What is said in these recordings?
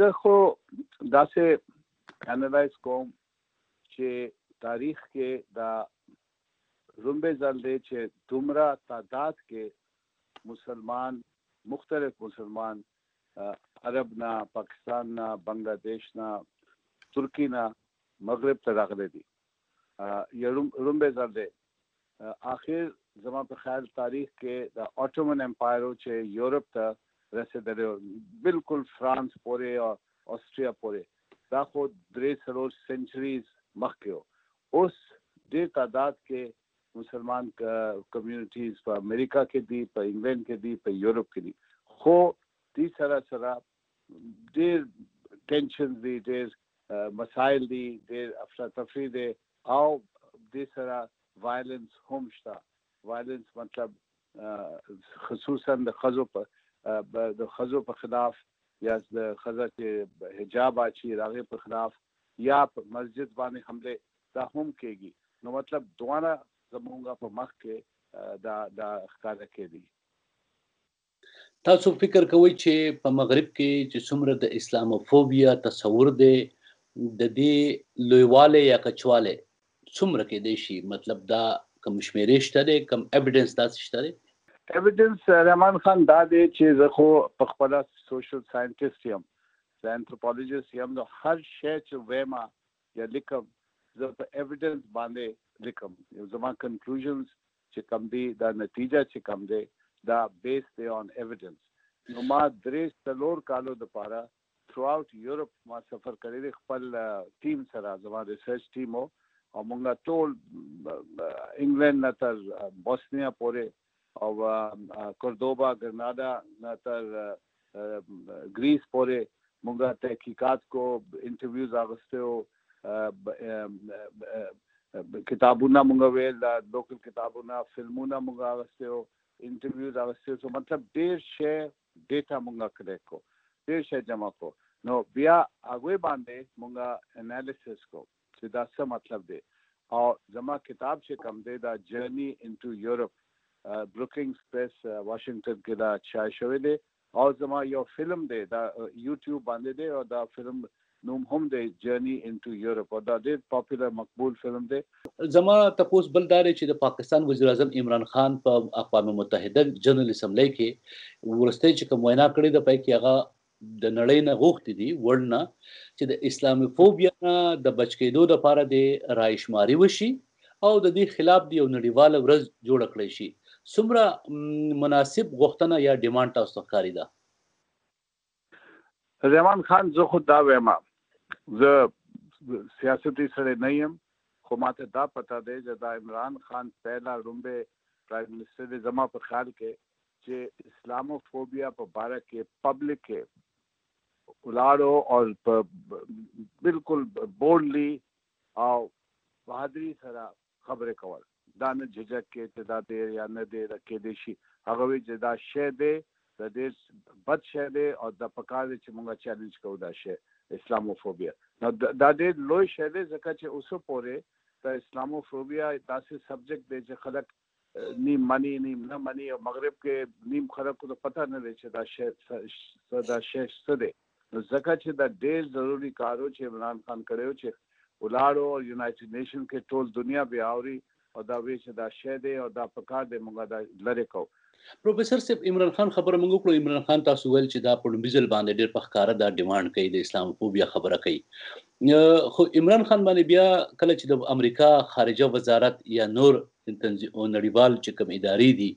زه خو داسې انالایز کوم چې تاریخ کې دا لومبه ځل دی چې دومره تعداد کې مسلمان مختلف مسلمان عرب نه پاکستان نه بنگلاديش نه ترکی نه مغرب ته راغلي دي یو رومبه ځل دی اخر زما په خیال تاریخ کې د اټومن امپایر چې یورپ ته رسیدلی بالکل فرانس پورې او استریا پورې دا خو درې څلور سنچریز مخکې اوس ډېر تعداد کې مسلمان کمیونټیز په امریکا کې دي په انګلند کې دي په یورپ کې دي خو دې سره سره ډیر ټینشن دی ډیر مسائل دی ډیر افراتفری دی او د سره وایلنس هم شته وایلنس مطلب خصوصا د خزو په د خزو په خلاف یا د خزه چې حجاب اچي راغې په خلاف یا په مسجد باندې حمله دا هم کېږي نو مطلب دوانه زمونږه په مخ کې دا دا ښکار کېږي تاسو فکر کوئ چې په مغرب کې چې څومره د اسلاموفوبیا تصور دی د دې لویوالی یا کچوالی څومره کېدای شي مطلب دا کوم شمېرې شته دی کوم ایویډنس داسې شته دی ایویډنس رحمان خان دا دی چې زه خو په خپل سوشل ساينټیست یم زه انثروپولوژیست یم نو هر شی چې وایم یا لیکم زه په ایویډنس باندې لیکم یو زما کنکلوژنز چې کوم دي دا نتيجه چې کوم دی دا بيس دی آن ايويډنس نو ما درې څلور کالو د پاره تھرو اوټ یورپ ما سفر کړی دی خپل ټیم سره زما ریسرچ ټیم او مونږه ټول انګلند نه تر بوسنیا پورې او کوردوبا ګرناډا نه تر ګریس پورې موږ تحقیقات کو انټرویوز اغسته او کتابونه موږ ویل دا لوکل کتابونه فلمونه موږ اغسته او انټرویوز اغسته سو مطلب ډیر شی ډیټا موږ کلیکټ کو ډیر شی جمع کو نو بیا هغه باندې موږ انالیسس کو چې دا څه مطلب دی او زما کتاب چې کوم دی دا جرني انټو یورپ بروکینګز پریس واشنگټن کې دا چای شوی دی او زما یو فلم دی دا یوټیوب باندې دی او دا فلم نوم هم دی جرنی انټو یورپ او دا ډیر پاپولر مقبول فلم دی زما تپوس بل دار چې د پاکستان وزیر اعظم عمران خان په اقوام متحده جنرال اسمبلی کې ورسته چې کوم وینا کړې ده پای کې هغه د نړۍ نه غوښتي دي ورلډ نه چې د اسلامي فوبیا نه د بچ کېدو لپاره دې رایشماري وشي او د دې خلاف دې یو نړیواله ورځ جوړه کړی شي څومره مناسب غوښتنه یا ډیمانډ تاسو ته ښکاري ده زمان خان زه خو دا وایم زه سیاستي سره نه یم خو ماته دا پته دی چې دا عمران خان پهلا رومبه پرایم منسټر دی زما په خیال کې چې اسلامو فوبیا په باره کې پبلک کې ولاړو او په بالکل بولډلی او بهادری سره خبرې کول دا نه ججک کې چې دا دی یا نه دی دا کې دی شي هغه وی چې دا شی دی دا ډیر بد شی دی او دا پکار دی چې موږ چیلنج کوو دا شی اسلاموفوبیا نو دا ډیر لوی شی دی ځکه چې اوسه پورې د اسلاموفوبیا داسې سبجیکټ دی چې خلک نیم منی نیم نه منی او مغرب کې نیم خلکو ته پته نه دی چې دا شی څه دا شی څه دی نو ځکه چې دا ډېر ضروري کار و چې عمران خان کړی و چې ولاړو او یونایټډ نیشن کې ټول دنیا بیا اوري او دا وی چې دا شی دی او دا په کار دی موږ دا لرې کوو پروفیسور صاحب عمران خان خبره موږ وکړو عمران خان تاسو ویل چې دا په لومبي ځل باندې ډېر په ښکاره دا ډیمانډ کوي د اسلام فوبیا خبره کوي خو عمران خان باندې بیا کله چې د امریکا خارجه وزارت یا نور نړیوال چې کوم ادارې دي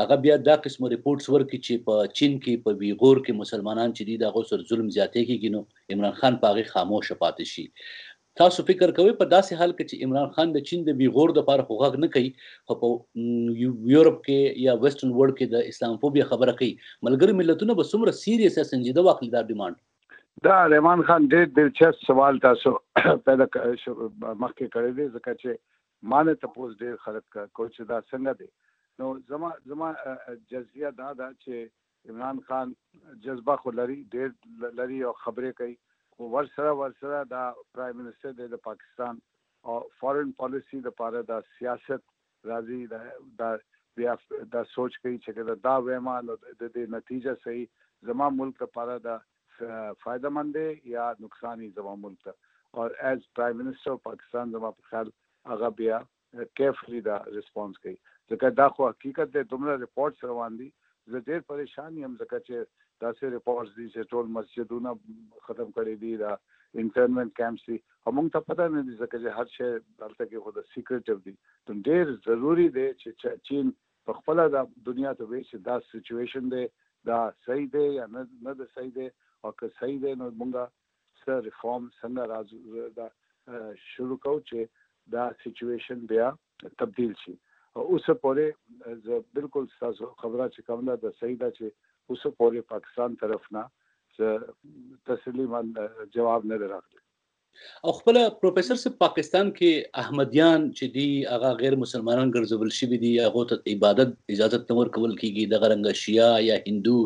هغه بیا دا قسم رپورټس ورکړي چې په چین کې په ویغور کې مسلمانان چې دي د هغو سره ظلم زیاتی کیږي نو عمران خان په هغې خاموشه پاتې شي تاسو فکر کوئ په داسې حال کې چې عمران خان د چین د ویغور لپاره خو غږ نه کوي خو په یورپ کې یا ویسټرن ورلډ کې د اسلامفوبیا خبره کوي ملګرو ملتونه به څومره سیریس یا سنجیده واخلي دا ډیمانډ دا رحمان خان ډېر دلچسپ سوال تاسو پیدا مخکې کړی دی ځکه چې ما نه تپوس ډېر خلک کو چې دا څنګه دی نو زما زما جزیه دا ده چې عمران خان جذبه خو لري ډېر لري او خبرې کوي خو ورسره ورسره دا پرایم منسټر دی د پاکستان او فارن پالیسي لپاره دا سیاست راځي دا بیا دا سوچ کوي چې که دا ویمه نو د دې نتیجه څه وي، زما ملک لپاره دا فایده مند دی یا نقصان یې زما ملک ته او ایز پرایم منسټر اف پاکستان زما په خیال هغه بیا کیرفولي دا ریسپانس کوي ځکه دا خو حقیقت دی دومره ریپورټس روان دي زه ډیر پریشان یم ځکه چه داسی ریپورټس دی چه ټول مسجدونه ختم کړی دی دا انټرنمنټ کیمپس دی او مونږ ته پته ندی ځکه چه هر شی دلته کی خو د سیکرټیو دی نو ډیر ضروری دی چه چین په خپله دا دنیا ته وی چه دا سیچویشن دی دا صحیح دی یا نه د صحیح دی او که صحیح دی نو مونږ څه ریفورم څنګه دا شروع کوو چه دا سیچویشن بیا تبدیل شي او اوسه پورې زه بلکل ستاسو خبره چې کوم ده صحیح ده چې اوسه پورې پاکستان طرف نه زه تسلی من جواب نه راغلی او خپل پروفیسور سه پاکستان کې احمدیان چې دی هغه غیر مسلمانان ګرځول شي دي هغه ته عبادت اجازه نه ورکول کیږي د غرنګ شیا یا هندو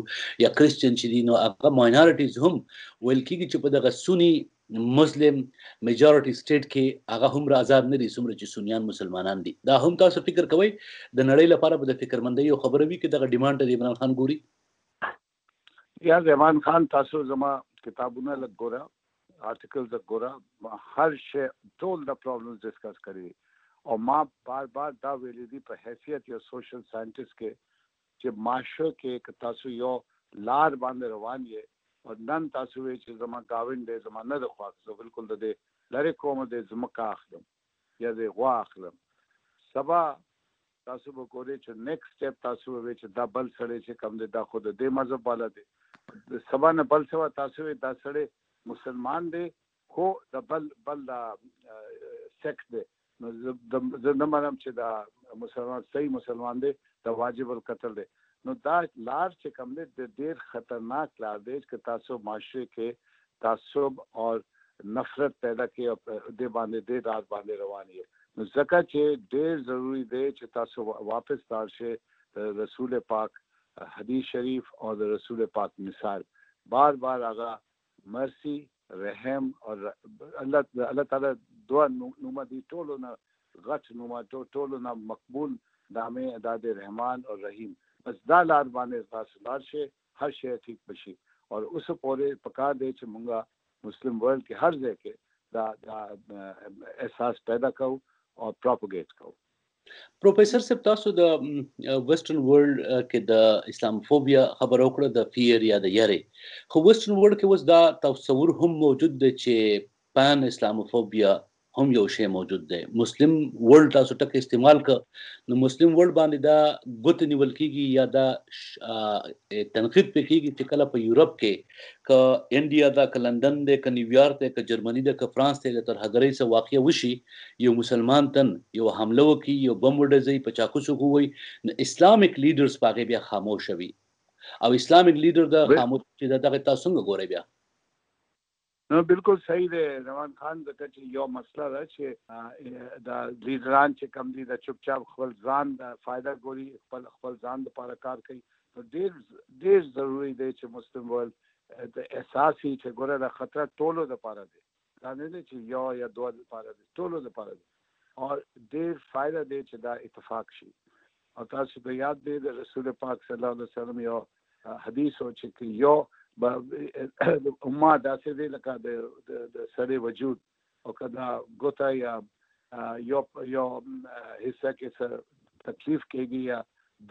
یا کریسچن چې دي نو هغه ماینارټیز هم ویل کیږي چې په دغه سونی مسلم میجارټی سټیټ کې هغه هومره ازاد نه دي څومره چې سنیان مسلمانان دي دا هم تاسو فکر کوئ د نړۍ لپاره به د فکرمندۍ یو خبره وي که دغه ډیمانډ ته د عمران خان ګوري یا عمران خان تاسو زما کتابونه لږ ګوره آرټیکلز لږ ګوره هر شی ټول د پرابلمز ډیسکس کړي او ما بار بار دا ویلي دي په حیثیت یو سوشل ساينټیست کې چې معاشره کې که تاسو يو لار باندې روان يې او نن تاسو وې چې زما ګاونډ دی زما نه دی خوښ زه بالکل د دې لرې کوم د دې ځمکه اخلم يا د دې غوا اخلم سبا تاسو به ګورئ چې نيکسټ سټيپ تاسو به وې چې دا بل سړی چې کوم دی دا خو د دې مذهب والا دی سبا نه بل سبا تاسو وې دا سړی مسلمان دی خو دا بل بل دا سیکټ دی نو زه نه منم چې دا مسلمان صحیح مسلمان دی دا واجب القتل دی نو دا لار چې کوم دی د ډیر خطرناک لار دی چې تاسو معاشره کې تعصب او نفرت پیدا کوي او د باندې د راز باندې روان یې نو ځکه چې ډېر ضروری دی چې تاسو واپس لاړ شئ رسول پاک حدیث شریف او د رسول پاک مثال بار بار هغه مرسي، رحم او الله د الله تعالی دوه نومه دي ټولو نه غټ نومه ټولو نه مقبول نامې ادا دی رحمان او رحیم بس دا لار باندې تاسو لار شی هر شی ټیک به شي او اوسه پورې پکار دی چې مونږه مسلم ورلډ کې هر ځای کې دا دا احساس پیدا کوو او پروپاګیټ کوو پروفیسور صاحب تاسو د ویسټرن ورلد کې د اسلاموفوبیا خبره وکړه د فیر یا د یری خو ویسټرن ورلد کې اوس دا تصور هم موجود دی چې پان اسلاموفوبیا هم یو شی موجود دی مسلم ورلد تاسو ټکه استعمال ک نو مسلم ورلد باندې دا ګوت نیول کیږي یا دا تنقید پې کیږي چې کله په یورپ کې ک انډیا دا ک لندن دی ک نیویارک دی ک جرمني دی ک فرانس دی تر هدرې سره واقع وشي یو مسلمان تن یوه حمله وکړي یو بم وډزوي په چاکوڅو کې ووایي نو اسلامیک لیډرز په هغې بیا خاموشه وي او اسلامیک لیډر د خاموش چې دا دغه تاسو څنګه ګورئ بیا نو بالکل صحیح دی روان خان ځکه چې یو مسله ده چې دا لیډران چې کم دي دا چپ چاپ خپل ځان د فائدہ ګوري خپل خپل ځان لپاره کار کوي نو ډیر ډیر ضروری دی چې مسلم ورلد د احساس چې ګوره دا خطر ټولو لپاره دی دا نه دی چې یو یا دوه لپاره دی، ټولو لپاره دی او ډېر فایده دی چې دا اتفاق شي او تاسو ته یاد دی د رسول پاک صلی الله علیه وسلم یو حدیث و چې که یو ما داسې دی لکه د د سړی وجود او که دا ګوته یا یو یو حصه کې څه تکلیف کېږي یا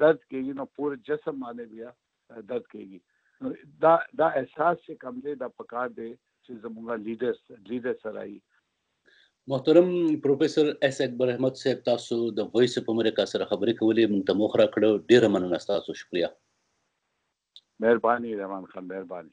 درد کېږي نو پور جسم باندې بیا درد کیږي نو دا دا احساس چې کم دی دا پکار دی چې زموږه لیډرز لیډر سره ای محترم پروفیسور اس اکبر احمد صاحب تاسو د وایس اف امریکا سره خبرې کولې مونږ ته موخه راکړو ډیره مننه تاسو شکریا مهرباني رحمان خان مهرباني